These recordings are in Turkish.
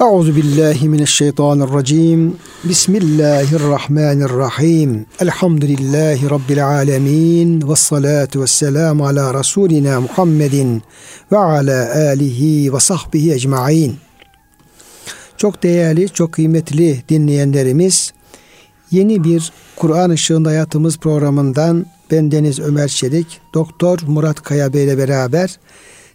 Euzu billahi mineşşeytanirracim. Bismillahirrahmanirrahim. Elhamdülillahi rabbil alamin ve salatu vesselam ala rasulina Muhammedin ve ala alihi ve sahbihi ecmaîn. Çok değerli, çok kıymetli dinleyenlerimiz, yeni bir Kur'an Işığında Hayatımız programından ben Deniz Ömer Çelik, Doktor Murat Kaya Bey ile beraber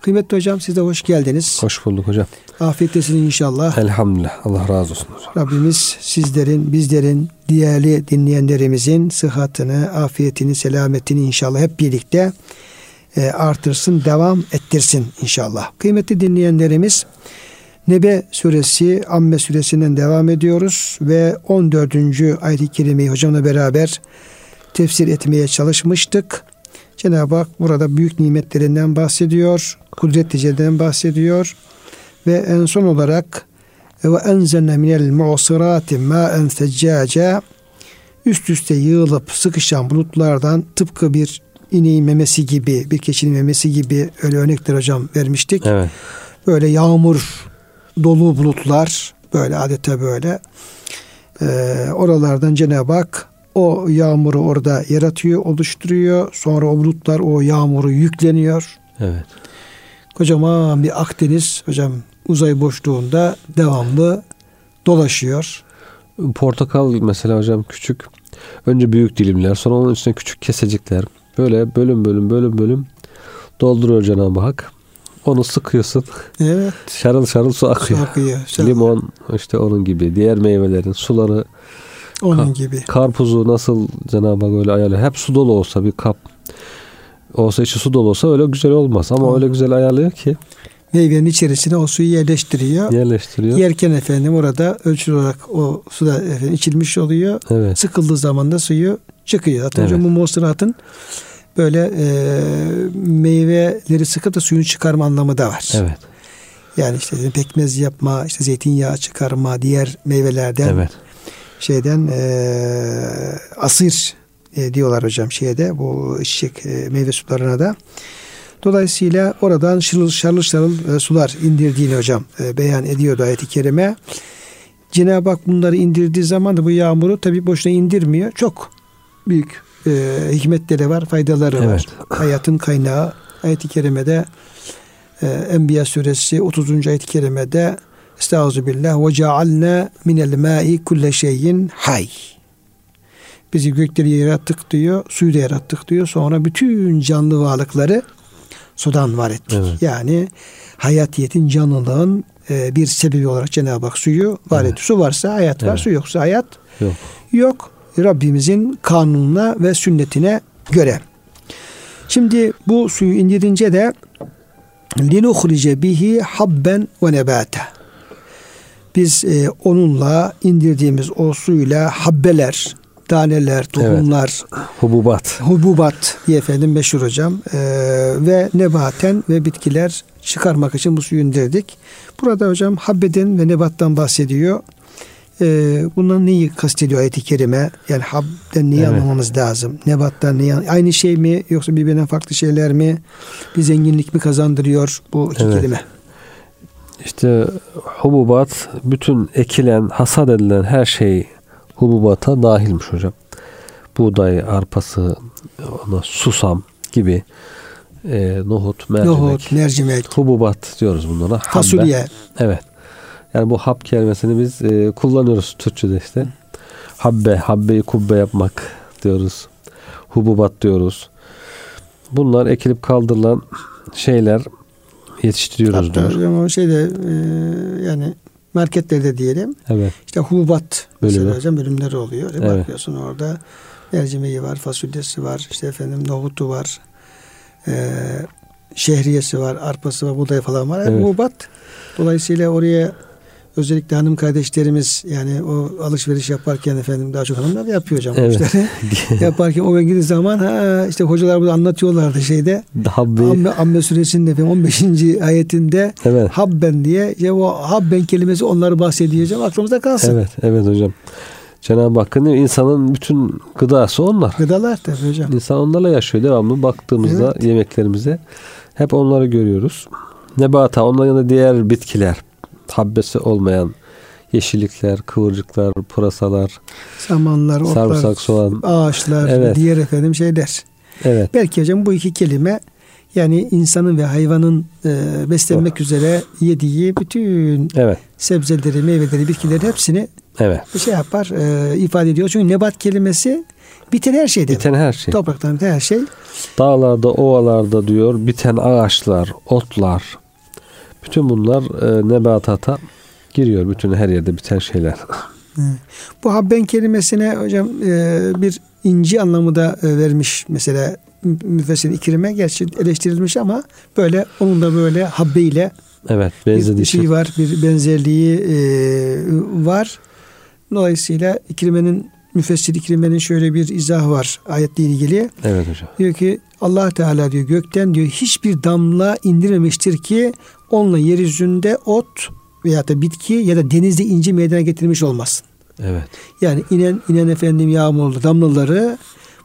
Kıymetli hocam siz de hoş geldiniz. Hoş bulduk hocam. Afiyettesin inşallah. Elhamdülillah. Allah razı olsun hocam. Rabbimiz sizlerin, bizlerin, değerli dinleyenlerimizin sıhhatini, afiyetini, selametini inşallah hep birlikte e, artırsın, devam ettirsin inşallah. Kıymetli dinleyenlerimiz Nebe suresi, Amme suresinden devam ediyoruz ve 14. ayet-i kerimeyi hocamla beraber tefsir etmeye çalışmıştık. Cenab-ı Hak burada büyük nimetlerinden bahsediyor, kudretliceden bahsediyor ve en son olarak ve enzelne minel mu'sirati ma'en seccaca üst üste yığılıp sıkışan bulutlardan tıpkı bir ineğin memesi gibi, bir keçinin memesi gibi öyle örnekler hocam vermiştik. Evet. Böyle yağmur dolu bulutlar böyle adeta böyle e, oralardan Cenab-ı Hak o yağmuru orada yaratıyor, oluşturuyor. Sonra o bulutlar o yağmuru yükleniyor. Evet. Kocaman bir Akdeniz hocam uzay boşluğunda devamlı dolaşıyor. Portakal mesela hocam küçük. Önce büyük dilimler, sonra onun üstüne küçük kesecikler. Böyle bölüm bölüm bölüm bölüm dolduruyor Cenab-ı Hak. Onu sıkıyorsun. Evet. Şarıl şarıl su akıyor. Su akıyor. Şarıl. Limon işte onun gibi. Diğer meyvelerin suları. Onun ka- gibi. Karpuzu nasıl Cenab-ı Hak öyle ayarlıyor. Hep su dolu olsa bir kap olsa içi su dolu olsa öyle güzel olmaz. Ama öyle güzel ayarlıyor ki Meyvenin içerisine o suyu yerleştiriyor. yerleştiriyor. Yerken efendim orada ölçülü olarak o suda efendim içilmiş oluyor. Evet. Sıkıldığı zaman da suyu çıkıyor. Zaten Evet. hocam bu böyle e, meyveleri sıkıp da suyunu çıkarma anlamı da var. Evet. Yani işte pekmez yapma, işte zeytinyağı çıkarma, diğer meyvelerden Evet. Şeyden e, asir e, diyorlar hocam şeyde bu çiçek e, meyve sularına da. Dolayısıyla oradan şırıl şarıl şarıl e, sular indirdiğini hocam e, beyan ediyordu ayet-i kerime. Cenab-ı Hak bunları indirdiği zaman da bu yağmuru tabi boşuna indirmiyor. Çok büyük e, hikmetleri var, faydaları Evet. var. Hayatın kaynağı ayet-i kerimede e, Enbiya suresi 30. ayet-i kerimede Estağfirullah ve cealna minel ma'i kulle şeyin hay. Bizi gökleri yarattık diyor, suyu da yarattık diyor. Sonra bütün canlı varlıkları sudan var ettik. Evet. Yani hayatiyetin, canlılığın e, bir sebebi olarak Cenab-ı Hak suyu var Evet. etti. Su varsa hayat var, Evet. su yoksa hayat Yok. yok. Rabbimizin kanununa ve sünnetine göre. Şimdi bu suyu indirince de linuhrice bihi habben ve nebate. Biz e, onunla indirdiğimiz o suyla habbeler, taneler, tohumlar, Hububat. hububat diye efendim meşhur hocam e, ve nebaten ve bitkiler çıkarmak için bu suyu indirdik. Burada hocam habbeden ve nebattan bahsediyor. E, bundan neyi kastediyor ayet-i kerime? Yani habden neyi Evet. anlamamız lazım? Nebattan neyi Aynı şey mi yoksa birbirinden farklı şeyler mi? Bir zenginlik mi kazandırıyor bu iki Evet. kelime? İşte hububat bütün ekilen, hasat edilen her şey hububata dahilmiş hocam. Buğday, arpası, ona susam gibi e, nohut, mercimek, Nohut, mercimek, hububat diyoruz bunlara. Habbe. fasulye. Evet. Yani bu hab kelimesini biz e, kullanıyoruz Türkçe'de işte. Habbe, habbeyi kubbe yapmak diyoruz. Hububat diyoruz. Bunlar ekilip kaldırılan şeyler yetiştiriyoruz Hatta diyor. hocam o şeyde e, yani marketlerde diyelim Evet. İşte hububat Bölümü. hocam bölümleri oluyor. E Evet. Bakıyorsun orada mercimeği var, fasulyesi var, işte efendim nohutu var, e, şehriyesi var, arpası var, buğday falan var. Evet. Hububat. Dolayısıyla oraya özellikle hanım kardeşlerimiz yani o alışveriş yaparken efendim daha çok hanımlar yapıyor hocam. Evet. işleri. yaparken o gittiği zaman ha işte hocalar burada anlatıyorlardı şeyde. Habbi. Amme, Amme suresinin efendim 15. ayetinde Evet. habben diye ya o habben kelimesi onları bahsedeceğim aklımızda kalsın. Evet, evet hocam. Cenab-ı Hakk'ın insanın bütün gıdası onlar. Gıdalar tabii hocam. İnsan onlarla yaşıyor devamlı. Baktığımızda Evet. yemeklerimize hep onları görüyoruz. Nebata, onların yanında diğer bitkiler, habbesi olmayan yeşillikler, kıvırcıklar, pırasalar, Samanlar, otlar, sarımsak, soğan. ağaçlar, Evet. diğer efendim şeyler. Evet, Belki hocam bu iki kelime yani insanın ve hayvanın e, beslenmek üzere yediği bütün evet, sebzeleri, meyveleri, bitkileri hepsini evet. şey yapar, e, ifade ediyor. Çünkü nebat kelimesi biten her şey demek. Biten her şey. Topraktan biten her şey. Dağlarda, ovalarda diyor, biten ağaçlar, otlar. Bütün bunlar e, nebatata giriyor. Bütün her yerde biten şeyler. Bu habben kelimesine hocam e, bir inci anlamı da e, vermiş mesela mü- müfessir ikrime gerçi eleştirilmiş ama böyle onun da böyle habbeyle Evet, bir şey var, bir benzerliği e, var. Dolayısıyla ikrimenin müfessir ikrimenin şöyle bir izahı var ayetle ilgili. Evet hocam. Diyor ki Allah Teala diyor gökten diyor hiçbir damla indirmemiştir ki onunla yeryüzünde ot veya da bitki ya da denizde inci meydana getirmiş olmasın. Evet. Yani inen inen efendim yağmurlu damlaları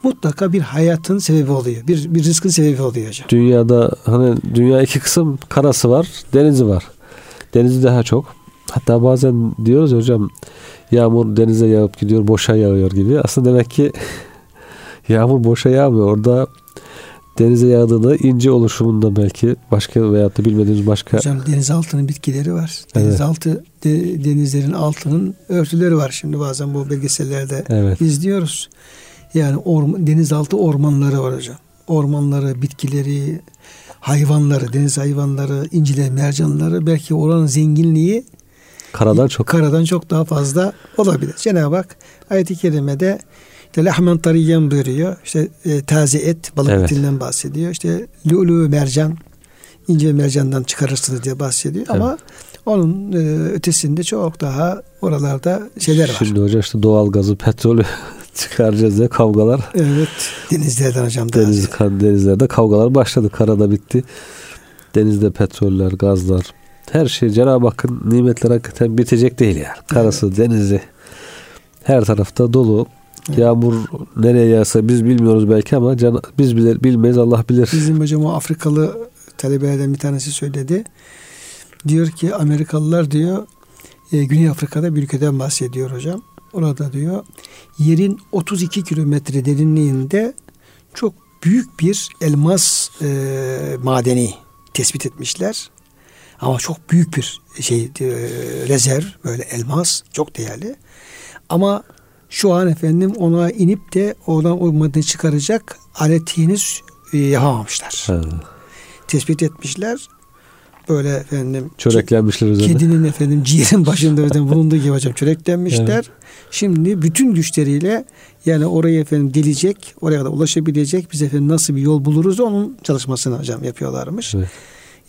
mutlaka bir hayatın sebebi oluyor. Bir bir rızkın sebebi oluyor hocam. Dünyada hani dünya iki kısım karası var, denizi var. Denizi daha çok. Hatta bazen diyoruz hocam yağmur denize yağıp gidiyor, boşa yağıyor gibi. Aslında demek ki yağmur boşa yağmıyor. Orada denize yağdığında ince oluşumunda belki başka veyahut da bilmediğimiz başka Hocam denizaltının bitkileri var. Evet. Denizaltı de- denizlerin altının örtüleri var. Şimdi bazen bu belgesellerde evet izliyoruz. Yani orman, denizaltı ormanları var hocam. Ormanları, bitkileri, hayvanları, deniz hayvanları, inciler, mercanları belki oranın zenginliği karadan çok karadan çok daha fazla olabilir. Cenab-ı Hak ayet-i kerimede işte lahmen tariyen buyuruyor. İşte e, taze et, balık Evet. etinden bahsediyor. İşte lulu mercan, ince mercandan çıkarırsınız diye bahsediyor. Ama onun e, ötesinde çok daha oralarda şeyler var. Şimdi hocam işte doğal gazı, petrolü çıkaracağız diye kavgalar Evet. Denizlerden hocam. daha Deniz, kan- denizlerde kavgalar başladı. Karada bitti. Denizde petroller, gazlar. Her şey Cenab-ı Hakk'ın nimetleri hakikaten bitecek değil yani. Karası, denizi. Her tarafta dolu. Yağmur nereye yağsa biz bilmiyoruz belki ama can, biz bilir, bilmeyiz Allah bilir. Bizim hocam o Afrikalı talebelerden bir tanesi söyledi. Diyor ki Amerikalılar diyor e, Güney Afrika'da bir ülkeden bahsediyor hocam. Orada diyor yerin 32 kilometre derinliğinde çok büyük bir elmas e, madeni tespit etmişler. Ama çok büyük bir şey e, rezerv böyle elmas çok değerli. Ama şu an efendim ona inip de oradan o maddeyi çıkaracak alet henüz e, yapamamışlar. Ha, Tespit etmişler. Böyle efendim çöreklenmişler üzerine. kedinin efendim ciğerin başında efendim bulunduğu gibi hocam çöreklenmişler. Şimdi bütün güçleriyle yani oraya efendim gelecek, oraya kadar ulaşabilecek biz efendim nasıl bir yol buluruz onun çalışmasını hocam yapıyorlarmış. Evet.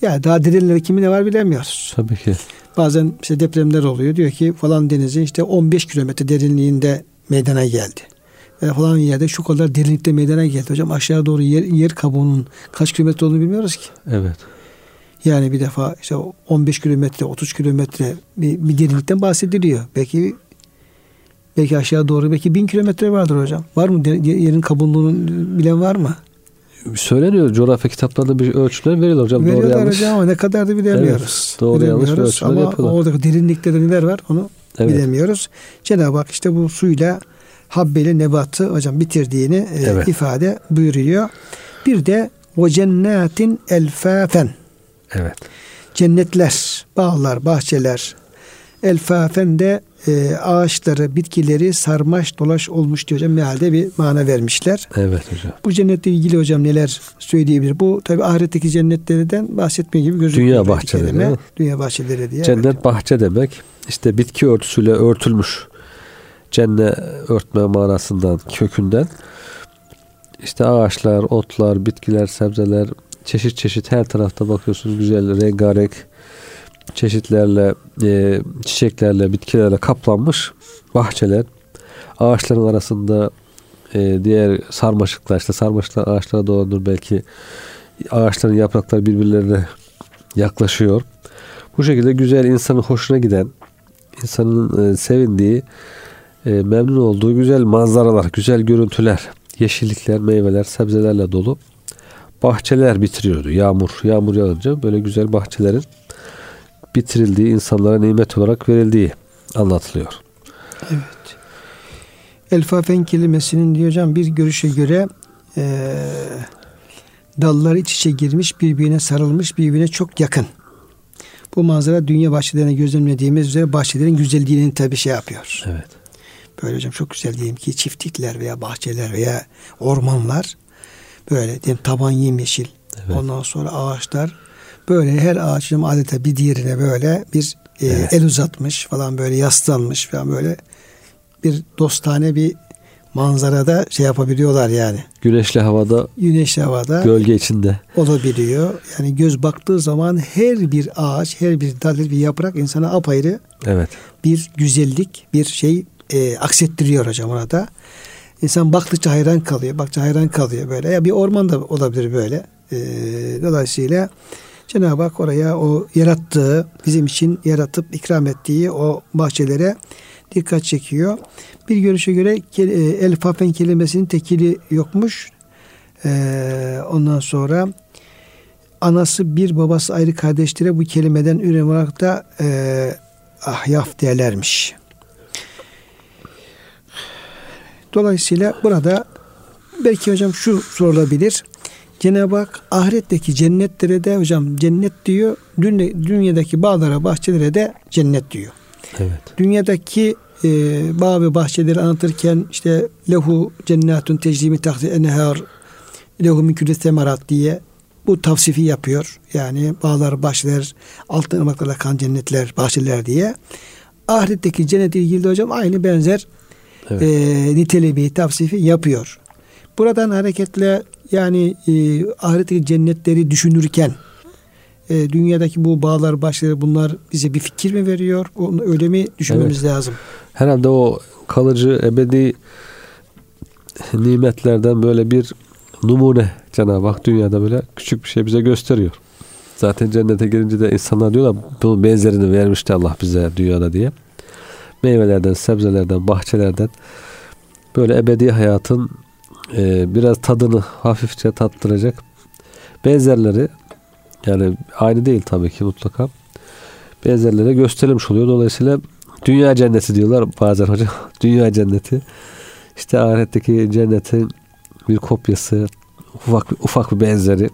Ya daha derinleri kimi ne var bilemiyoruz. Tabii ki. Bazen işte depremler oluyor. Diyor ki falan denizin işte 15 kilometre derinliğinde meydana geldi. Ve falan yerde şu kadar derinlikte meydana geldi. Hocam aşağı doğru yer, yer kabuğunun kaç kilometre olduğunu bilmiyoruz ki. Evet. Yani bir defa işte 15 kilometre, 30 kilometre bir, bir derinlikten bahsediliyor. Belki belki aşağı doğru belki bin kilometre vardır hocam. Var mı yerin kabuğunu bilen var mı? Söyleniyor coğrafya kitaplarında bir ölçüler veriyorlar hocam. Doğru Veriyorlar yanlış. hocam ama ne kadar da bilemiyoruz. Evet, doğru yanlış Bilemiyoruz ölçüler ama yapıyorlar. oradaki derinlikte de neler var onu Evet. bilemiyoruz. Cenab-ı Hak işte bu suyla habbeyle nebatı hocam bitirdiğini e, Evet. ifade buyuruyor. Bir de o cennetin elfafen Evet. cennetler, bağlar, bahçeler, elfafen de e, ağaçları, bitkileri sarmaş dolaş olmuş diyor hocam. Mealde bir mana vermişler. Evet hocam. Bu cennetle ilgili hocam neler söyleyebilir? Bu tabi ahiretteki cennetlerden bahsetme gibi gözüküyor. Dünya bahçeleri, kelime. Dünya bahçeleri diye. Cennet evet. bahçe demek. İşte bitki örtüsüyle örtülmüş. Cennet örtme manasından, kökünden. İşte ağaçlar, otlar, bitkiler, sebzeler, çeşit çeşit her tarafta bakıyorsunuz güzel, rengarenk. çeşitlerle, e, çiçeklerle, bitkilerle kaplanmış bahçeler. Ağaçların arasında e, diğer sarmaşıklar, işte sarmaşıklar ağaçlara dolanır belki ağaçların yaprakları birbirlerine yaklaşıyor. Bu şekilde güzel insanın hoşuna giden, insanın e, sevindiği, e, memnun olduğu güzel manzaralar, güzel görüntüler, yeşillikler, meyveler, sebzelerle dolu bahçeler bitiriyordu. Yağmur, yağmur yağınca böyle güzel bahçelerin bitirildiği, insanlara nimet olarak verildiği anlatılıyor. Evet. Elfafen kelimesinin diyor hocam bir görüşe göre e, dallar iç içe girmiş, birbirine sarılmış, birbirine çok yakın. Bu manzara dünya bahçelerine gözlemlediğimiz üzere bahçelerin güzelliğini tabi şey yapıyor. Evet. Böyle hocam çok güzel diyeyim ki çiftlikler veya bahçeler veya ormanlar böyle diyeyim taban yemyeşil. Evet. Ondan sonra ağaçlar böyle her ağaçın adeta bir diğerine böyle bir e, evet. el uzatmış falan böyle yaslanmış falan böyle bir dostane bir manzarada şey yapabiliyorlar yani. Güneşli havada. Güneşli havada. Gölge içinde. Olabiliyor. Yani göz baktığı zaman her bir ağaç, her bir dal, bir yaprak insana apayrı evet. bir güzellik, bir şey e, aksettiriyor hocam orada. İnsan baktıkça hayran kalıyor, baktıkça hayran kalıyor böyle. Ya bir orman da olabilir böyle. E, dolayısıyla Cenab-ı Hak oraya o yarattığı, bizim için yaratıp ikram ettiği o bahçelere dikkat çekiyor. Bir görüşe göre e, el fafen kelimesinin tekili yokmuş. Ee, ondan sonra anası bir babası ayrı kardeşlere bu kelimeden ürün olarak da e, ahyaf derlermiş. Dolayısıyla burada belki hocam şu sorulabilir. Cenab-ı Hak ahiretteki cennetlere de hocam cennet diyor. Dünyadaki bağlara, bahçelere de cennet diyor. Evet. Dünyadaki e, bağ ve bahçeleri anlatırken işte lehu cennetun tecrimi tahti enhar lehu min külli diye bu tavsifi yapıyor. Yani bağlar, bahçeler, altın ırmaklarla kan cennetler, bahçeler diye. Ahiretteki cennet ilgili de hocam aynı benzer evet. e, niteliği, tavsifi yapıyor. Buradan hareketle yani e, ahiretteki cennetleri düşünürken e, dünyadaki bu bağlar, başları bunlar bize bir fikir mi veriyor? Onu öyle mi düşünmemiz evet. lazım? Herhalde o kalıcı ebedi nimetlerden böyle bir numune Cenab-ı Hak dünyada böyle küçük bir şey bize gösteriyor. Zaten cennete girince de insanlar diyorlar bunun benzerini vermişti Allah bize dünyada diye. Meyvelerden, sebzelerden, bahçelerden böyle ebedi hayatın e, biraz tadını hafifçe tattıracak benzerleri yani aynı değil tabii ki mutlaka. Benzerlere gösterilmiş oluyor. Dolayısıyla dünya cenneti diyorlar bazen hocam. dünya cenneti. İşte ahiretteki cennetin bir kopyası, ufak ufak bir benzeri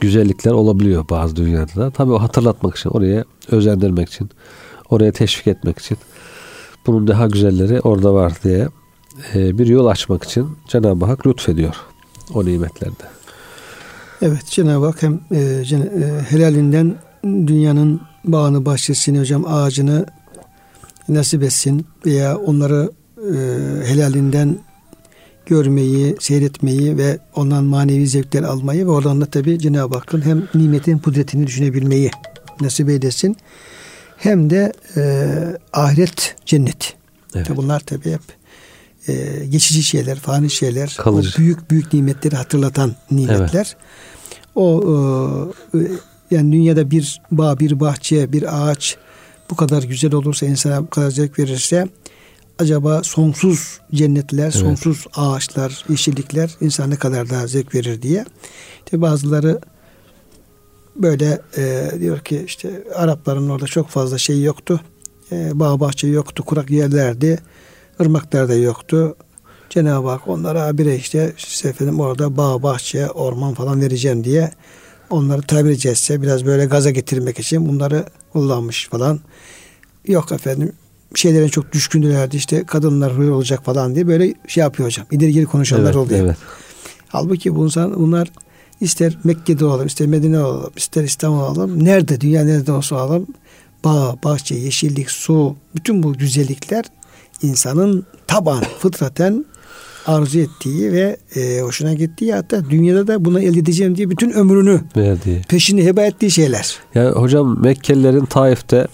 güzellikler olabiliyor bazı dünyada da. Tabii o hatırlatmak için, oraya özendirmek için, oraya teşvik etmek için bunun daha güzelleri orada var diye e, bir yol açmak için Cenab-ı Hak lütfediyor o nimetlerde. Evet Cenab-ı Hak hem e, e, helalinden dünyanın bağını, bahçesini, hocam ağacını nasip etsin veya onları e, helalinden görmeyi, seyretmeyi ve ondan manevi zevkler almayı ve oradan da tabi Cenab-ı Hakk'ın hem nimetin kudretini düşünebilmeyi nasip eylesin. Hem de e, ahiret cennet. Evet. bunlar tabi hep e, geçici şeyler, fani şeyler, Kalıcı. o büyük büyük nimetleri hatırlatan nimetler. Evet. O e, yani dünyada bir bağ, bir bahçe, bir ağaç bu kadar güzel olursa insana bu kadar zevk verirse acaba sonsuz cennetler, evet. sonsuz ağaçlar, yeşillikler insana ne kadar daha zevk verir diye. İşte bazıları böyle e, diyor ki işte Arapların orada çok fazla şey yoktu. E, bağ bahçe yoktu, kurak yerlerdi. Irmaklar da yoktu. Cenab-ı Hak onlara bir işte, işte efendim orada bağ, bahçe, orman falan vereceğim diye onları tabiri caizse biraz böyle gaza getirmek için bunları kullanmış falan. Yok efendim şeylerin çok düşkündülerdi işte kadınlar böyle olacak falan diye böyle şey yapıyor hocam. İleri geri konuşanlar evet, oluyor. Evet. Halbuki bunlar, bunlar ister Mekke'de olalım, ister Medine olalım, ister İstanbul olalım. Nerede, dünya nerede olsa olalım. Bağ, bahçe, yeşillik, su, bütün bu güzellikler insanın taban, fıtraten arzu ettiği ve e, hoşuna gittiği hatta dünyada da bunu elde edeceğim diye bütün ömrünü Verdiği. peşini heba ettiği şeyler. Yani hocam Mekkelilerin Taif'te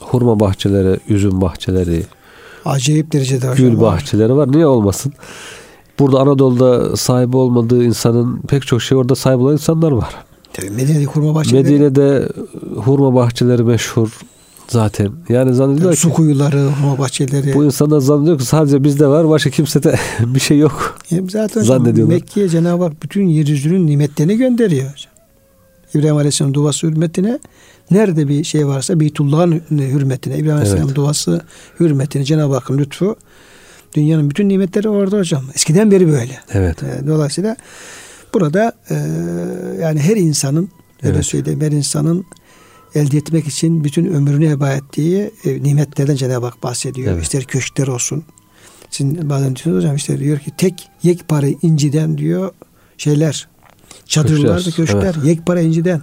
hurma bahçeleri, üzüm bahçeleri, Acayip derecede gül bahçeleri var. Niye olmasın? Burada Anadolu'da sahibi olmadığı insanın pek çok şey orada sahip olan insanlar var. Tabii Medine'de hurma bahçeleri. Medine'de hurma bahçeleri meşhur zaten. Yani zannediyor su ki kuyuları, hurma bahçeleri. bu insanlar zannediyor ki sadece bizde var başka kimsede bir şey yok. Yani zaten hocam Zannediyorlar. Mekke'ye Cenab-ı Hak bütün yeryüzünün nimetlerini gönderiyor. İbrahim Aleyhisselam duası hürmetine nerede bir şey varsa Beytullah'ın hürmetine, İbrahim Aleyhisselam Evet. duası hürmetine Cenab-ı Hakk'ın lütfu dünyanın bütün nimetleri orada hocam. Eskiden beri böyle. Evet. E, Dolayısıyla burada e, yani her insanın öyle Evet. söyleyeyim her insanın elde etmek için bütün ömrünü heba ettiği e, nimetlerden Cenab-ı Hak bahsediyor. Evet. İster köşkler olsun. Sizin bazen diyorsunuz hocam işte diyor ki tek yekpare inciden diyor şeyler çadırlar Köşkler, köşkler yekpare inciden.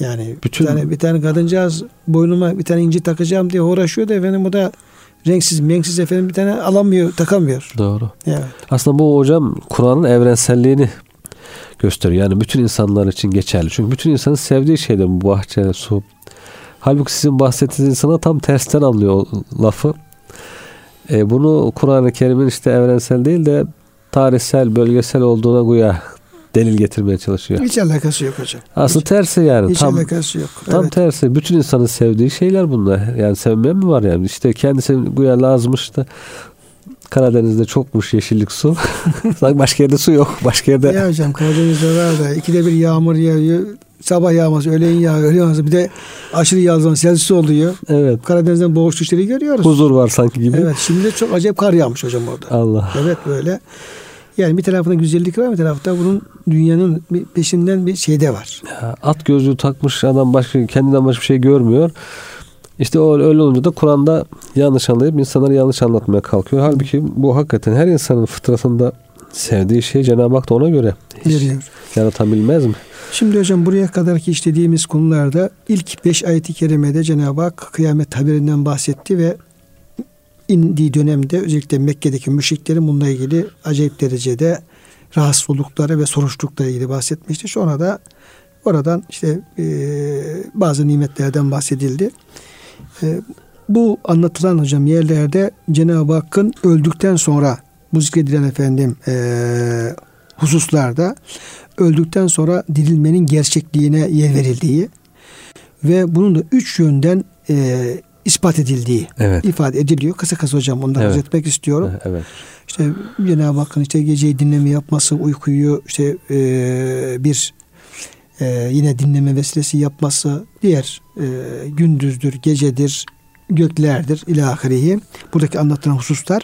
Yani Bütün- bir tane bir tane kadıncağız boynuma bir tane inci takacağım diye uğraşıyor da efendim o da renksiz menksiz efendim bir tane alamıyor takamıyor. Doğru. Evet. Aslında bu hocam Kur'an'ın evrenselliğini gösteriyor. Yani bütün insanlar için geçerli. Çünkü bütün insanın sevdiği şeydir bu bahçe, su. Halbuki sizin bahsettiğiniz insana tam tersten anlıyor lafı. E, bunu Kur'an-ı Kerim'in işte evrensel değil de tarihsel, bölgesel olduğuna güya delil getirmeye çalışıyor. Hiç alakası yok hocam. Aslında tersi yani. Hiç tam alakası yok. tam evet. tersi. Bütün insanın sevdiği şeyler bunlar. Yani sevmeyen mi var yani? İşte kendisi güya lazımmış da Karadeniz'de çokmuş yeşillik su. Sanki başka yerde su yok. Başka yerde Ya hocam Karadeniz'de var da ikide bir yağmur yağıyor. Sabah yağmaz, öğlen yağıyor, öğlen yağmaz. Bir de aşırı yağ zaman selsiz oluyor. evet Karadeniz'den boğuş düşleri görüyoruz. huzur var sanki gibi. Evet şimdi de çok acayip kar yağmış hocam orada. Allah. Evet böyle. Yani bir tarafında güzellik var bir tarafta bunun dünyanın bir peşinden bir şey de var. Ya, At gözlüğü takmış adam başka kendinden başka bir şey görmüyor. İşte o öyle olunca da Kur'an'da yanlış anlayıp insanları yanlış anlatmaya kalkıyor. Halbuki bu hakikaten her insanın fıtratında sevdiği şey Cenab-ı Hak da ona göre Veriyor. yaratabilmez mi? Şimdi hocam buraya kadarki işlediğimiz konularda ilk beş ayeti kerimede Cenab-ı Hak kıyamet haberinden bahsetti ve indiği dönemde özellikle Mekke'deki müşriklerin bununla ilgili acayip derecede rahatsız oldukları ve soruştukları ilgili bahsetmişti. Sonra da oradan işte e, bazı nimetlerden bahsedildi. E, bu anlatılan hocam yerlerde Cenab-ı Hakk'ın öldükten sonra bu zikredilen efendim e, hususlarda öldükten sonra dirilmenin gerçekliğine yer verildiği ve bunun da üç yönden e, ispat edildiği Evet. ifade ediliyor. Kısa kısa hocam ondan Evet. etmek istiyorum. Evet. İşte Cenab-ı Hakk'ın işte geceyi dinleme yapması, uykuyu işte e, bir e, yine dinleme vesilesi yapması, diğer e, gündüzdür, gecedir, göklerdir ilahirihi. Buradaki anlatılan hususlar.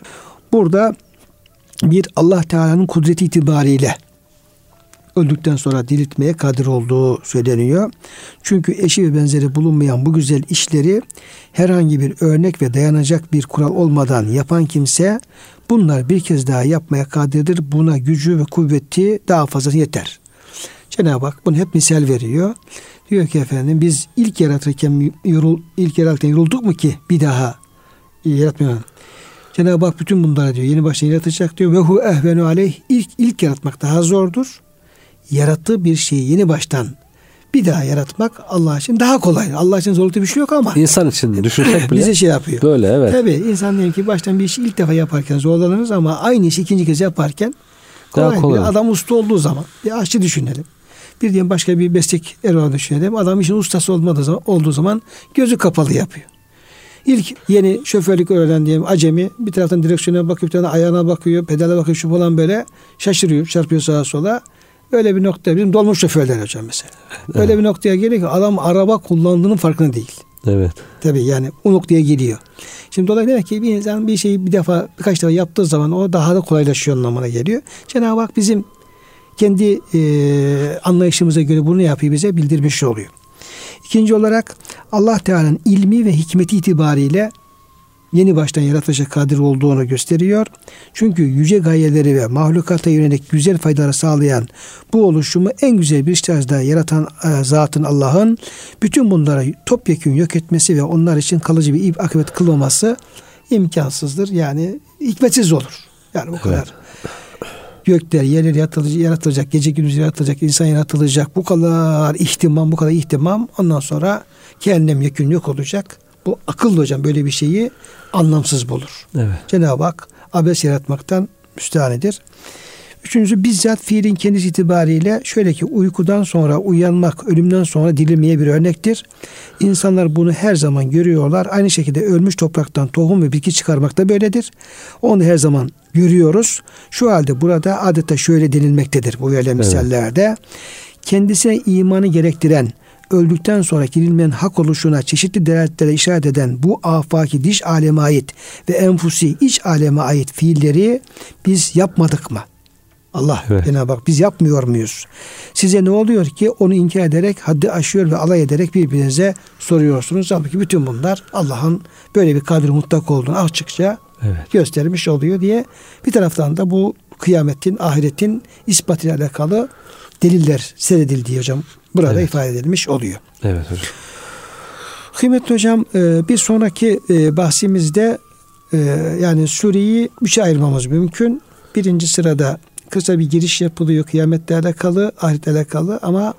Burada bir Allah Teala'nın kudreti itibariyle öldükten sonra diriltmeye kadir olduğu söyleniyor. Çünkü eşi ve benzeri bulunmayan bu güzel işleri herhangi bir örnek ve dayanacak bir kural olmadan yapan kimse bunlar bir kez daha yapmaya kadirdir. Buna gücü ve kuvveti daha fazla yeter. Cenab-ı Hak bunu hep misal veriyor. Diyor ki efendim biz ilk yaratırken yorul, ilk yaratırken yorulduk mu ki bir daha yaratmayalım. Cenab-ı Hak bütün bunlara diyor yeni baştan yaratacak diyor. Ve hu ehvenu aleyh ilk, ilk yaratmak daha zordur. Yarattığı bir şeyi yeni baştan bir daha yaratmak Allah için daha kolay. Allah için zorlukta bir şey yok ama İnsan için düşünsek bile bize şey yapıyor. böyle evet. Tabii insan diyelim ki baştan bir işi ilk defa yaparken zorlanırız ama aynı işi ikinci kez yaparken Daha kolay. kolay. Bir adam usta olduğu zaman bir aşçı düşünelim. Bir diyelim başka bir meslek erbabı düşünelim. Adam işin ustası olmadığı zaman, olduğu zaman gözü kapalı yapıyor. İlk yeni şoförlük öğrenen diyelim acemi bir taraftan direksiyona bakıyor, bir taraftan ayağına bakıyor, pedala bakıyor şu falan böyle şaşırıyor, çarpıyor sağa sola. Öyle bir nokta bizim dolmuş şoförler hocam mesela. Öyle bir noktaya geliyor ki adam araba kullandığının farkında değil. Evet. Tabii yani o noktaya geliyor. Şimdi dolayısıyla ki bir insan bir şeyi bir defa birkaç defa yaptığı zaman o daha da kolaylaşıyor anlamına geliyor. Cenab-ı Hak bizim kendi e, anlayışımıza göre bunu yapıyor bize bildirmiş oluyor. İkinci olarak Allah Teala'nın ilmi ve hikmeti itibariyle yeni baştan yaratacak kadir olduğunu gösteriyor. Çünkü yüce gayeleri ve mahlukata yönelik güzel faydaları sağlayan bu oluşumu en güzel bir tarzda yaratan e, zatın Allah'ın bütün bunlara topyekun yok etmesi ve onlar için kalıcı bir akıbet kılmaması imkansızdır. Yani hikmetsiz olur. Yani bu kadar gökler, yerler yaratılacak, yaratılacak, gece gündüz yaratılacak, insan yaratılacak. Bu kadar ihtimam, bu kadar ihtimam. Ondan sonra kendim yekün yok olacak. Bu akıllı hocam böyle bir şeyi anlamsız bulur. Evet. Cenab-ı Hak abes yaratmaktan müstahanidir. Üçüncüsü bizzat fiilin kendisi itibariyle şöyle ki uykudan sonra uyanmak, ölümden sonra dirilmeye bir örnektir. İnsanlar bunu her zaman görüyorlar. Aynı şekilde ölmüş topraktan tohum ve bitki çıkarmak da böyledir. Onu her zaman görüyoruz. Şu halde burada adeta şöyle denilmektedir bu öyle misallerde. Kendisine imanı gerektiren, öldükten sonra girilmeyen hak oluşuna çeşitli delaletlere işaret eden bu afaki diş aleme ait ve enfusi iç aleme ait fiilleri biz yapmadık mı? Allah Evet. Cenab-ı Hak biz yapmıyor muyuz? Size ne oluyor ki onu inkar ederek haddi aşıyor ve alay ederek birbirinize soruyorsunuz. Halbuki bütün bunlar Allah'ın böyle bir kadri mutlak olduğunu açıkça Evet. göstermiş oluyor diye bir taraftan da bu kıyametin, ahiretin ispatıyla alakalı deliller seyredildiği hocam burada Evet. ifade edilmiş oluyor. Evet hocam. Kıymetli hocam e, bir sonraki e, bahsimizde e, yani sureyi üçe ayırmamız mümkün. Birinci sırada kısa bir giriş yapılıyor kıyametle alakalı, ahiretle alakalı ama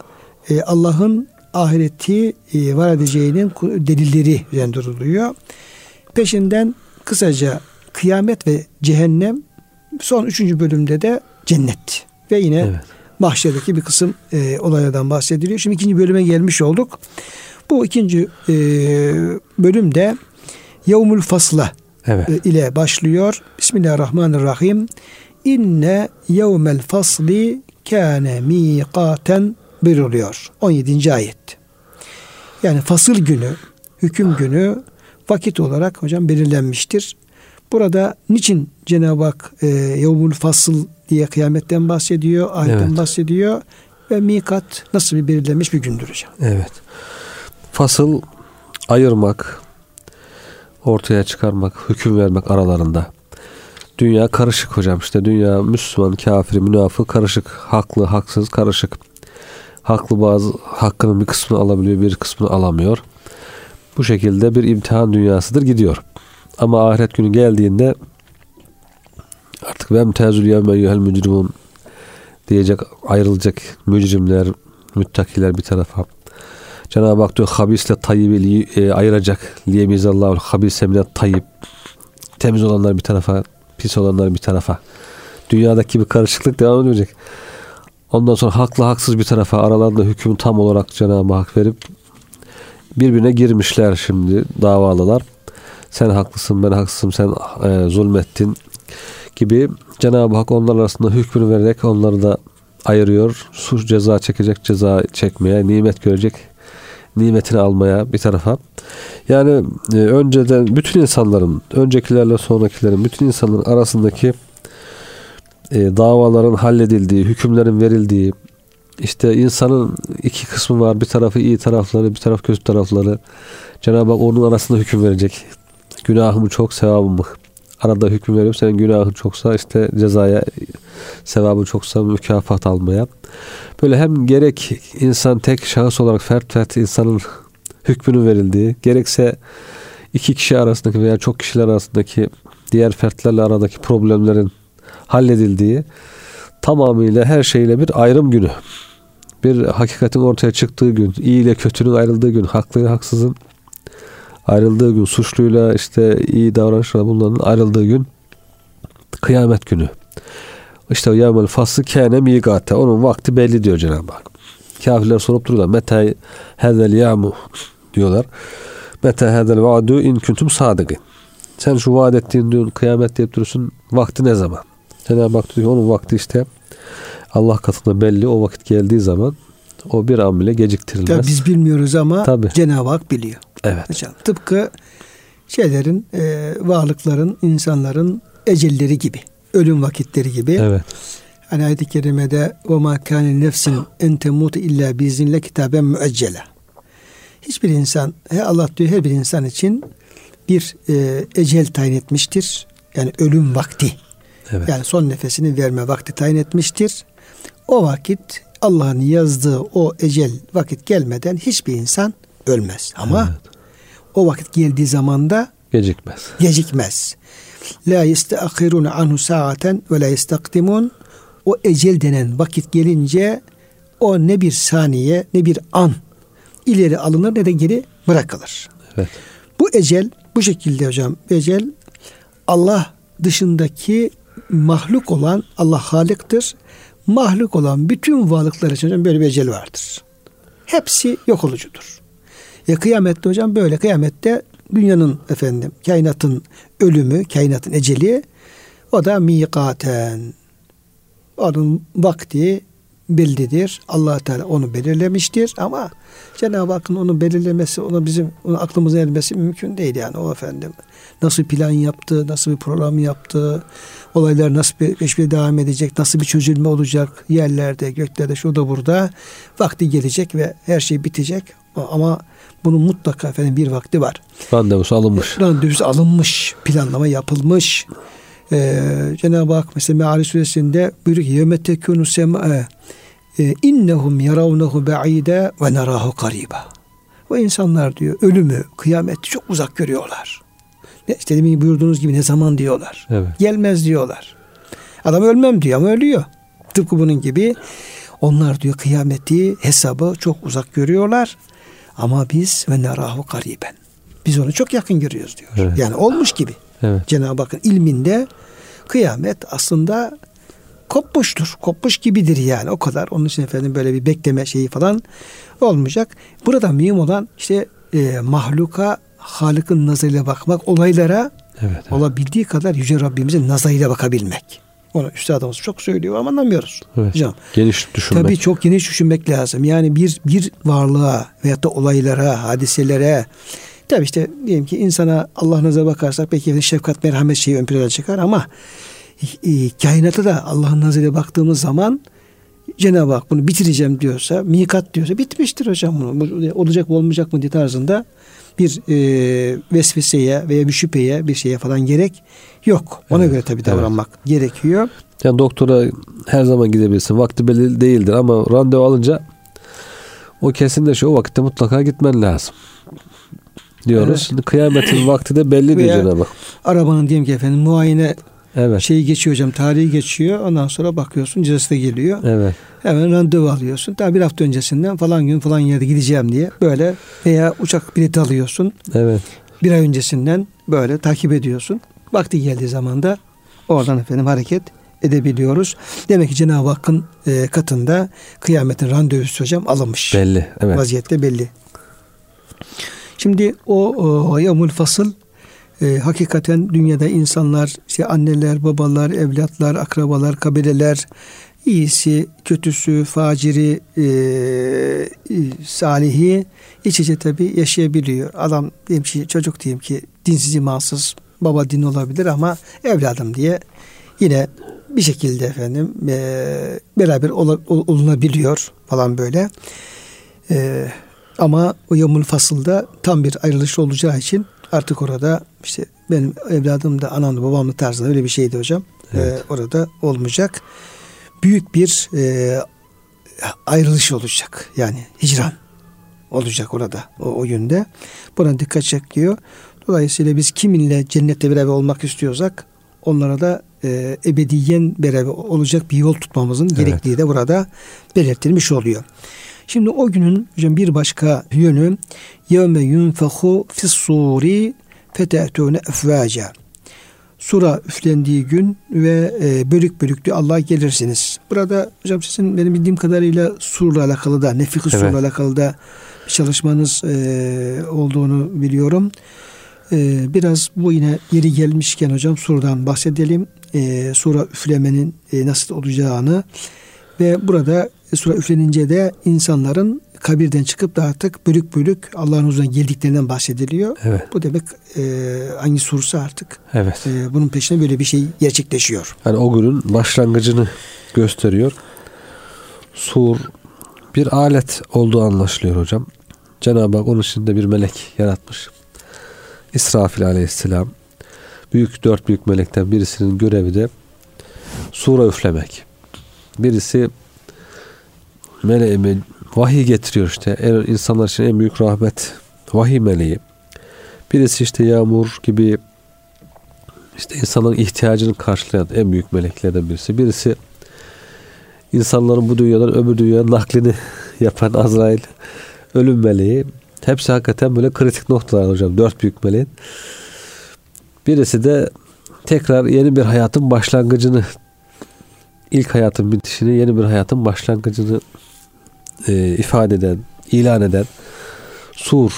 e, Allah'ın ahireti e, var edeceğinin delilleri üzerinde duruluyor. Peşinden kısaca kıyamet ve cehennem son üçüncü bölümde de cennet ve yine Evet. mahşerdeki bir kısım e, olaylardan bahsediliyor. Şimdi ikinci bölüme gelmiş olduk. Bu ikinci e, bölümde Yevmül Fasla Evet. e, ile başlıyor. Bismillahirrahmanirrahim. İnne yevmel fasli kâne miqaten buyuruluyor. 17. ayet. Yani fasıl günü, hüküm günü vakit olarak hocam belirlenmiştir. Burada niçin Cenab-ı Hak e, yevmül fasıl diye kıyametten bahsediyor, ayetten Evet. bahsediyor ve mikat nasıl bir belirlenmiş bir gündür hocam. Evet. Fasıl ayırmak, ortaya çıkarmak, hüküm vermek aralarında. Dünya karışık hocam işte dünya Müslüman, kafir, münafık karışık, haklı, haksız karışık. Haklı bazı hakkının bir kısmını alabiliyor, bir kısmını alamıyor. Bu şekilde bir imtihan dünyasıdır gidiyor. Ama ahiret günü geldiğinde artık ve mtezül yevme eyyuhel mücrimun diyecek ayrılacak mücrimler, müttakiler bir tarafa. Cenab-ı Hak diyor habisle tayyibi e, ayıracak. Liyemizallahu habise minet tayyib. Temiz olanlar bir tarafa, pis olanlar bir tarafa. Dünyadaki bir karışıklık devam edecek. Ondan sonra haklı haksız bir tarafa aralarında hükmü tam olarak Cenab-ı Hak verip birbirine girmişler şimdi davalılar. Sen haklısın ben haksızım sen e, zulmettin gibi Cenab-ı Hak onlar arasında hükmünü vererek onları da ayırıyor. Suç ceza çekecek ceza çekmeye, nimet görecek nimetini almaya bir tarafa. Yani e, önceden bütün insanların, öncekilerle sonrakilerin, bütün insanların arasındaki e, davaların halledildiği, hükümlerin verildiği, işte insanın iki kısmı var. Bir tarafı iyi tarafları, bir taraf kötü tarafları. Cenab-ı Hak onun arasında hüküm verecek. Günahımı çok, sevabımı. Arada hüküm verip senin günahın çoksa işte cezaya, sevabı çoksa mükafat almaya. Böyle hem gerek insan tek şahıs olarak fert fert insanın hükmünün verildiği, gerekse iki kişi arasındaki veya çok kişiler arasındaki diğer fertlerle aradaki problemlerin halledildiği tamamıyla her şeyle bir ayrım günü. Bir hakikatin ortaya çıktığı gün, iyi ile kötünün ayrıldığı gün, haklı haksızın ayrıldığı gün, suçluyla işte iyi davranışla bunların ayrıldığı gün kıyamet günü. İşte yevmel faslı kâne migate. Onun vakti belli diyor Cenab-ı Hak. Kafirler sorup duruyorlar. Meta hezel yamu diyorlar. Meta hezel vaadu in kuntum sadıgın. Sen şu vaat ettiğin diyorsun kıyamet deyip duruyorsun. Vakti ne zaman? Cenab-ı Hak diyor onun vakti işte Allah katında belli. O vakit geldiği zaman o bir an bile geciktirilmez. Tabii biz bilmiyoruz ama Tabii. Cenab-ı Hak biliyor. Evet. Hocam, tıpkı şeylerin, e, varlıkların, insanların ecelleri gibi, ölüm vakitleri gibi. Evet. Hani ayet-i kerimede ve ma nefsin en temut illa biiznillah kitaben müeccele. Hiçbir insan, he Allah diyor her bir insan için bir e, ecel tayin etmiştir. Yani ölüm vakti. Evet. Yani son nefesini verme vakti tayin etmiştir. O vakit Allah'ın yazdığı o ecel vakit gelmeden hiçbir insan ölmez. Ama evet o vakit geldiği zaman da Gecikmez. gecikmez. La yesteahirune anhu saaten ve la yestakdimun. O ecel denen vakit gelince o ne bir saniye ne bir an ileri alınır ne de geri bırakılır. Evet. Bu ecel bu şekilde hocam. Ecel Allah dışındaki mahluk olan Allah haliktir. Mahluk olan bütün varlıklar için böyle bir ecel vardır. Hepsi yok olucudur. Ya kıyamette hocam böyle kıyamette dünyanın efendim kainatın ölümü, kainatın eceli o da mikaten. Onun vakti bellidir. allah Teala onu belirlemiştir ama Cenab-ı Hakk'ın onu belirlemesi, onu bizim onu aklımıza ermesi mümkün değil yani o efendim. Nasıl plan yaptı, nasıl bir program yaptı, olaylar nasıl bir peşme devam edecek, nasıl bir çözülme olacak yerlerde, göklerde, şurada burada vakti gelecek ve her şey bitecek ama bunun mutlaka efendim bir vakti var. Randevusu alınmış. Randevusu alınmış, planlama yapılmış. Ee, Cenab-ı Hak mesela Meali suresinde buyuruyor ki yevme tekûnü semâe e, innehum yaravnehu ba'ide ve nerahu kariba. O insanlar diyor ölümü, kıyameti çok uzak görüyorlar. Ne, işte demin buyurduğunuz gibi ne zaman diyorlar. Evet. Gelmez diyorlar. Adam ölmem diyor ama ölüyor. Tıpkı bunun gibi onlar diyor kıyameti, hesabı çok uzak görüyorlar. Ama biz ve nerahu kariben. Biz onu çok yakın görüyoruz diyor. Evet. Yani olmuş gibi. Evet. Cenab-ı Hakk'ın ilminde kıyamet aslında kopmuştur. Kopmuş gibidir yani o kadar. Onun için efendim böyle bir bekleme şeyi falan olmayacak. Burada mühim olan işte e, mahluka Halık'ın nazarıyla bakmak, olaylara Evet, evet. olabildiği kadar Yüce Rabbimizin nazarıyla bakabilmek. Onu üstadımız çok söylüyor ama anlamıyoruz. Evet. Hocam. Geniş düşünmek. Tabii çok geniş düşünmek lazım. Yani bir bir varlığa veyahut da olaylara, hadiselere tabii işte diyelim ki insana Allah nazara bakarsak belki şefkat, merhamet şeyi ön plana çıkar ama e, kainata da Allah'ın nazarıyla baktığımız zaman Cenab-ı Hak bunu bitireceğim diyorsa, mikat diyorsa bitmiştir hocam bunu. Bu olacak mı olmayacak mı diye tarzında bir e, vesveseye veya bir şüpheye bir şeye falan gerek yok. Ona Evet, göre tabii evet. davranmak gerekiyor. Yani doktora her zaman gidebilirsin. Vakti belli değildir ama randevu alınca o kesinleşiyor. O vakitte mutlaka gitmen lazım. Diyoruz. Evet. Şimdi kıyametin vakti de belli diyor Cenab-ı. Arabanın diyelim ki efendim muayene Evet. şeyi geçiyor hocam tarihi geçiyor. Ondan sonra bakıyorsun cezası da geliyor. Evet. Hemen randevu alıyorsun. Daha bir hafta öncesinden falan gün falan yerde gideceğim diye böyle veya uçak bileti alıyorsun. Evet. Bir ay öncesinden böyle takip ediyorsun. Vakti geldiği zaman da oradan efendim hareket edebiliyoruz. Demek ki Cenab-ı Hakk'ın e, katında kıyametin randevusu hocam alınmış. Belli. Evet. Vaziyette belli. Şimdi o, o yamul fasıl e, hakikaten dünyada insanlar, işte anneler, babalar, evlatlar, akrabalar, kabileler, iyisi, kötüsü, faciri, e, e, salihi iç içe tabi yaşayabiliyor. Adam diyeyim ki çocuk diyeyim ki dinsiz imansız baba din olabilir ama evladım diye yine bir şekilde efendim e, beraber ola- ol- olunabiliyor falan böyle. E, ama o yamul fasılda tam bir ayrılış olacağı için artık orada işte benim evladım da anam da babam da tarzında öyle bir şeydi hocam. Evet. E, orada olmayacak. Büyük bir e, ayrılış olacak. Yani hicran olacak orada o, o yönde. Buna dikkat çekiyor. Dolayısıyla biz kiminle cennette beraber olmak istiyorsak onlara da e, ebediyen beraber olacak bir yol tutmamızın Evet. gerektiği de burada belirtilmiş oluyor. Şimdi o günün hocam bir başka yönü yevme yunfehu fis-suri fetetune efvaca. Sura üflendiği gün ve e, bölük bölük diyor Allah'a gelirsiniz. Burada hocam sizin benim bildiğim kadarıyla surla alakalı da nefik Evet. surla alakalı da bir çalışmanız e, olduğunu biliyorum. E, biraz bu yine yeri gelmişken hocam surdan bahsedelim. E, sura üflemenin e, nasıl olacağını ve burada sura üflenince de insanların kabirden çıkıp da artık bölük bölük Allah'ın huzuruna geldiklerinden bahsediliyor. Evet. Bu demek e, hangi sursa artık Evet. e, bunun peşine böyle bir şey gerçekleşiyor. Yani o günün başlangıcını gösteriyor. Sur bir alet olduğu anlaşılıyor hocam. Cenab-ı Hak onun içinde bir melek yaratmış. İsrafil aleyhisselam. Büyük dört büyük melekten birisinin görevi de sura üflemek. Birisi meleğime vahiy getiriyor işte. En, insanlar için en büyük rahmet vahiy meleği. Birisi işte yağmur gibi işte insanların ihtiyacını karşılayan en büyük meleklerden birisi. Birisi insanların bu dünyadan öbür dünyaya naklini yapan Azrail ölüm meleği. Hepsi hakikaten böyle kritik noktalar hocam. Dört büyük meleğin. Birisi de tekrar yeni bir hayatın başlangıcını ilk hayatın bitişini yeni bir hayatın başlangıcını e, ifade eden, ilan eden sur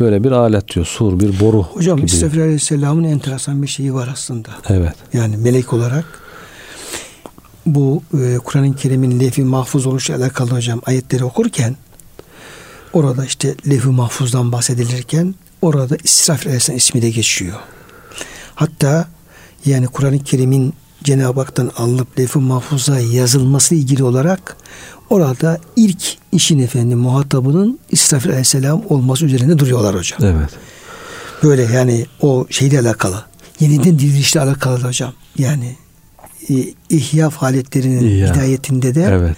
böyle bir alet diyor. Sur bir boru Hocam gibi. İsrafil Aleyhisselam'ın enteresan bir şeyi var aslında. Evet. Yani melek olarak bu e, Kur'an-ı Kerim'in levh-i mahfuz oluşuyla alakalı hocam ayetleri okurken orada işte levh-i mahfuzdan bahsedilirken orada İsrafil Aleyhisselam ismi de geçiyor. Hatta yani Kur'an-ı Kerim'in Cenab-ı Hak'tan alınıp levh-i mahfuza yazılması ilgili olarak orada ilk işin efendi muhatabının İsrafil Aleyhisselam olması üzerinde duruyorlar hocam. Evet. Böyle yani o şeyle alakalı. Yeniden dirilişle alakalı hocam. Yani e, ihya faaliyetlerinin İhya. hidayetinde de Evet.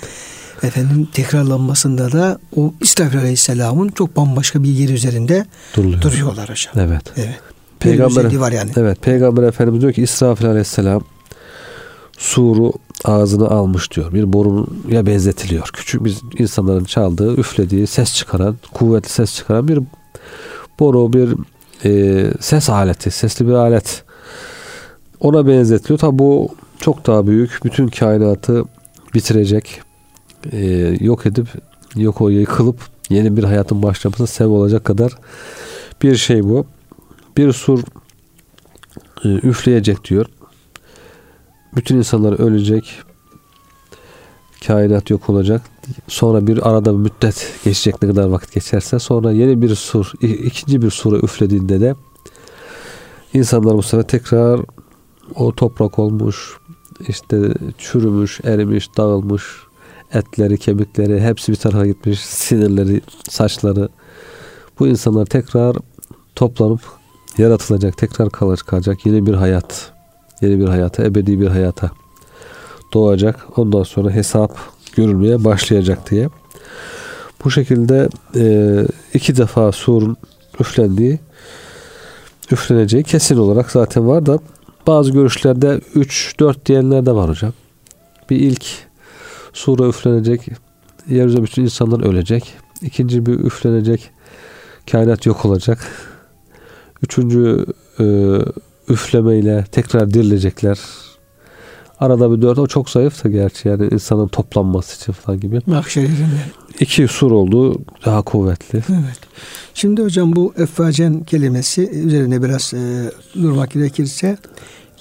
efendim tekrarlanmasında da o İsrafil Aleyhisselam'ın çok bambaşka bir yeri üzerinde Duruluyor. duruyorlar hocam. Evet. Evet. Peygamber, var yani. Evet. Peygamber Efendimiz diyor ki İsrafil Aleyhisselam suru ağzına almış diyor. Bir boruya benzetiliyor. Küçük biz insanların çaldığı, üflediği, ses çıkaran, kuvvetli ses çıkaran bir boru, bir e, ses aleti, sesli bir alet. Ona benzetiliyor. Tabi bu çok daha büyük. Bütün kainatı bitirecek, e, yok edip, yok o yıkılıp yeni bir hayatın başlamasına sebep olacak kadar bir şey bu. Bir sur e, üfleyecek diyor. Bütün insanlar ölecek. Kainat yok olacak. Sonra bir arada müddet geçecek ne kadar vakit geçerse sonra yeni bir sur, ikinci bir sura üflediğinde de insanlar bu sefer tekrar o toprak olmuş, işte çürümüş, erimiş, dağılmış, etleri, kemikleri hepsi bir tarafa gitmiş, sinirleri, saçları. Bu insanlar tekrar toplanıp yaratılacak, tekrar kalacak yeni bir hayat. Yeni bir hayata, ebedi bir hayata doğacak. Ondan sonra hesap görülmeye başlayacak diye. Bu şekilde e, iki defa surun üflendiği üfleneceği kesin olarak zaten var da bazı görüşlerde 3-4 diyenler de var hocam. Bir ilk sura üflenecek yeryüzünde bütün insanlar ölecek. İkinci bir üflenecek kainat yok olacak. Üçüncü e, üflemeyle tekrar dirilecekler. Arada bir dört o çok zayıf da gerçi yani insanın toplanması için falan gibi. Mahşer yerinde. İki sur oldu daha kuvvetli. Evet. Şimdi hocam bu effacen kelimesi üzerine biraz e, durmak gerekirse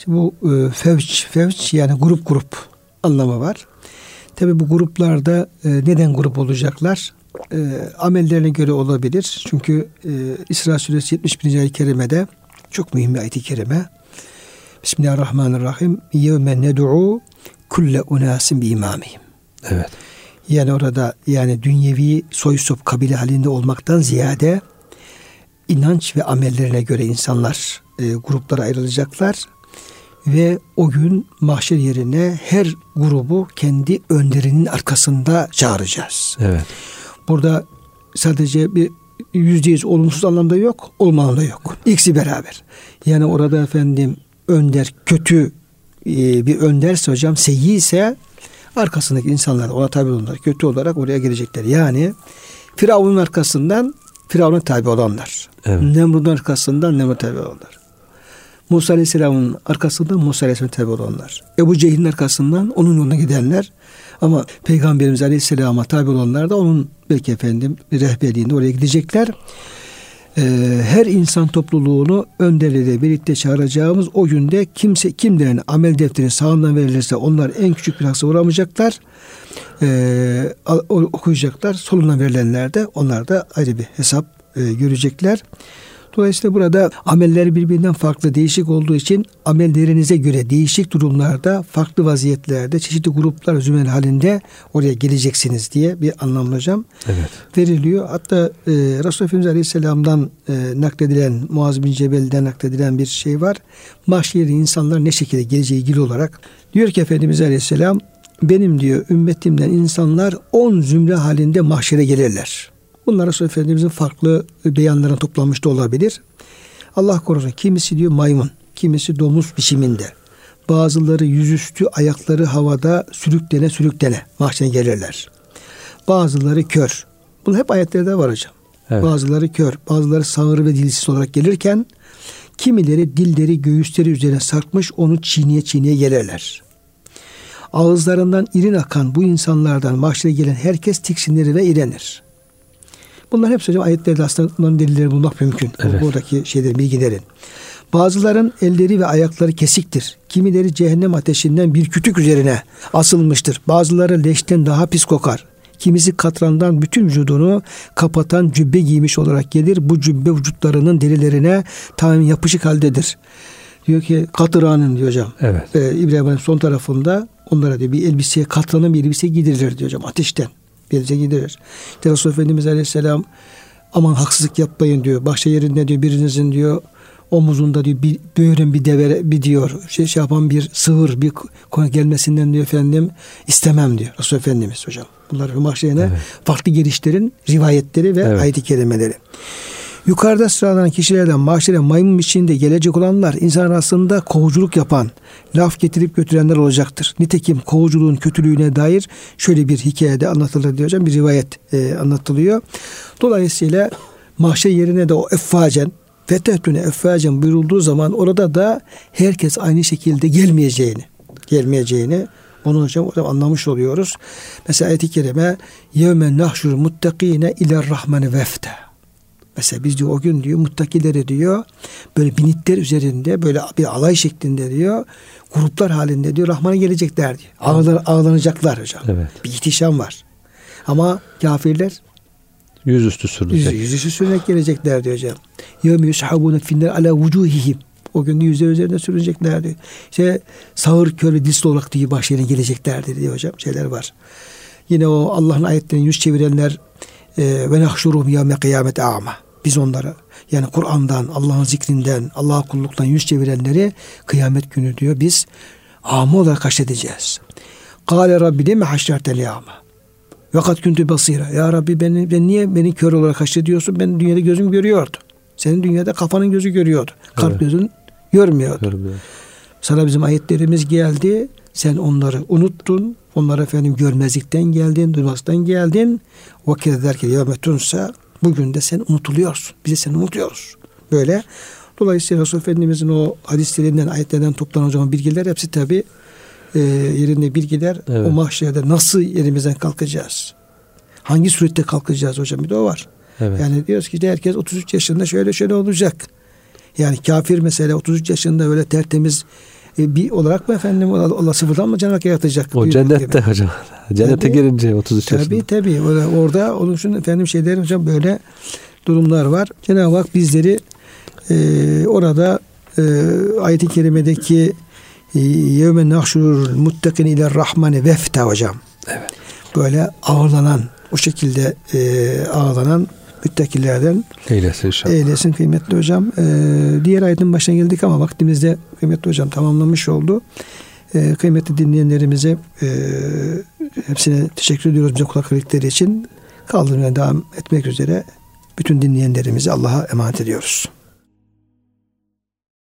bu e, fevç, fevç yani grup grup anlamı var. Tabi bu gruplarda e, neden grup olacaklar? E, amellerine göre olabilir. Çünkü e, İsra suresi 71. ayet-i kerimede çok mühim bir ayet-i kerime. Bismillahirrahmanirrahim. Yevme ned'u kulle unasin bi imamihim. Evet. Yani orada yani dünyevi soy sop kabile halinde olmaktan ziyade inanç ve amellerine göre insanlar e, gruplara ayrılacaklar ve o gün mahşer yerine her grubu kendi önderinin arkasında çağıracağız. Evet. Burada sadece bir yüzde yüz olumsuz anlamda yok, olmayan da yok. İkisi beraber. Yani orada efendim önder kötü e, bir önderse hocam seyyi ise arkasındaki insanlar ona tabi olanlar kötü olarak oraya gelecekler. Yani Firavun'un arkasından Firavun'a tabi olanlar. Evet. Nemrut'un arkasından Nemrut'a tabi olanlar. Musa Aleyhisselam'ın arkasından Musa Aleyhisselam'a tabi olanlar. Ebu Cehil'in arkasından onun yoluna gidenler. Ama Peygamberimiz Aleyhisselam'a tabi olanlar da onun belki efendim rehberliğinde oraya gidecekler. Ee, her insan topluluğunu önderleriyle birlikte çağıracağımız o günde kimse kimlerin amel defterini sağından verilirse onlar en küçük bir haksa uğramayacaklar. Ee, okuyacaklar. Solundan verilenler de onlar da ayrı bir hesap e, görecekler. Dolayısıyla burada ameller birbirinden farklı, değişik olduğu için amellerinize göre değişik durumlarda, farklı vaziyetlerde, çeşitli gruplar zümel halinde oraya geleceksiniz diye bir anlam hocam Evet. veriliyor. Hatta e, Resulullah Efendimiz Aleyhisselam'dan e, nakledilen, Muaz bin Cebel'den nakledilen bir şey var. Mahşeri insanlar ne şekilde geleceği ilgili olarak. Diyor ki Efendimiz Aleyhisselam, benim diyor ümmetimden insanlar on zümre halinde mahşere gelirler. Bunlar Resulullah Efendimizin farklı beyanlarına toplanmış da olabilir. Allah korusun kimisi diyor maymun, kimisi domuz biçiminde. Bazıları yüzüstü ayakları havada sürüklene sürüklene mahşere gelirler. Bazıları kör. Bunu hep ayetlerde var hocam. Evet. Bazıları kör, bazıları sağır ve dilsiz olarak gelirken kimileri dilleri göğüsleri üzerine sarkmış onu çiğniye çiğniye gelirler. Ağızlarından irin akan bu insanlardan mahşere gelen herkes tiksinir ve irenir. Bunlar hepsi hocam ayetlerde aslında bunların delilleri bulmak mümkün. Evet. Buradaki şeyler, bilgilerin. Bazıların elleri ve ayakları kesiktir. Kimileri cehennem ateşinden bir kütük üzerine asılmıştır. Bazıları leşten daha pis kokar. Kimisi katrandan bütün vücudunu kapatan cübbe giymiş olarak gelir. Bu cübbe vücutlarının derilerine tamamen yapışık haldedir. Diyor ki katıranın diyor hocam. Evet. Ee, İbrahim'in son tarafında onlara diyor bir elbiseye katranın bir elbise giydirilir diyor hocam ateşten. Bir elbise giydirir. İşte Resulullah Efendimiz Aleyhisselam aman haksızlık yapmayın diyor. Başka yerinde diyor birinizin diyor omuzunda diyor bir böğrün bir devere bir diyor şey, şey yapan bir sığır bir konu gelmesinden diyor efendim istemem diyor Resul Efendimiz hocam. Bunlar mahşerine evet. farklı girişlerin rivayetleri ve evet. ayet-i kerimeleri. Yukarıda sıralanan kişilerden mahşere maymun içinde gelecek olanlar insan arasında kovuculuk yapan, laf getirip götürenler olacaktır. Nitekim kovuculuğun kötülüğüne dair şöyle bir hikayede anlatılır diyor hocam. Bir rivayet e, anlatılıyor. Dolayısıyla mahşer yerine de o effacen Fetehtüne effacen buyurulduğu zaman orada da herkes aynı şekilde gelmeyeceğini, gelmeyeceğini onu hocam orada anlamış oluyoruz. Mesela ayet-i kerime yevme nahşur muttakine iler rahmani vefte. Mesela biz diyor o gün diyor muttakileri diyor böyle binitler üzerinde böyle bir alay şeklinde diyor gruplar halinde diyor Rahman'a gelecekler diyor. Ağlan, ağlanacaklar hocam. Evet. Bir ihtişam var. Ama kafirler yüzüstü sürülecek. Yüz, yüzüstü sürünerek gelecekler diyor hocam. Yevmi yushabune finler ala vucuhihim. O gün yüzler üzerinde sürünecekler diyor. İşte sağır köle disli olarak diyor bahşerine gelecekler diyor hocam. Şeyler var. Yine o Allah'ın ayetlerini yüz çevirenler e, ve nahşurum yevme kıyamet ama. Biz onları yani Kur'an'dan, Allah'ın zikrinden, Allah'a kulluktan yüz çevirenleri kıyamet günü diyor biz ama olarak haşredeceğiz. Kale Rabbi lime haşrerteli ama. Ve kat küntü basira. Ya Rabbi beni, ben niye beni kör olarak haşrediyorsun? Ben dünyada gözüm görüyordu. Senin dünyada kafanın gözü görüyordu. Kalp evet. gözün görmüyordu. Görmüyor. Sana bizim ayetlerimiz geldi. Sen onları unuttun. Onları efendim görmezlikten geldin, duymazdan geldin. Vakit eder ki yevmetunsa bugün de sen unutuluyorsun. Bizi sen unutuyoruz. Böyle. Dolayısıyla Resul Efendimizin o hadislerinden, ayetlerden toplanan zaman bilgiler hepsi tabi e, yerinde bilgiler. Evet. O mahşerde nasıl yerimizden kalkacağız? Hangi surette kalkacağız hocam? Bir de o var. Evet. Yani diyoruz ki işte herkes 33 yaşında şöyle şöyle olacak. Yani kafir mesela 33 yaşında öyle tertemiz e, bir olarak mı efendim Allah sıfırdan mı cennet yaratacak? O cennette gibi. hocam. Cennete tabii, girince 33 tabii, yaşında. Tabii tabii. Orada onun için efendim şeyler hocam böyle durumlar var. Cenab-ı Hak bizleri e, orada e, ayet-i kerimedeki e, yevme nahşurul muttakin ile rahmani vefte hocam. Evet. Böyle ağırlanan o şekilde e, ağırlanan müttakilerden eylesin inşallah. Eylesin kıymetli hocam. Ee, diğer ayetin başına geldik ama vaktimizde kıymetli hocam tamamlamış oldu. Ee, kıymetli dinleyenlerimize e, hepsine teşekkür ediyoruz bize kulak verdikleri için. Kaldırmaya devam etmek üzere bütün dinleyenlerimizi Allah'a emanet ediyoruz.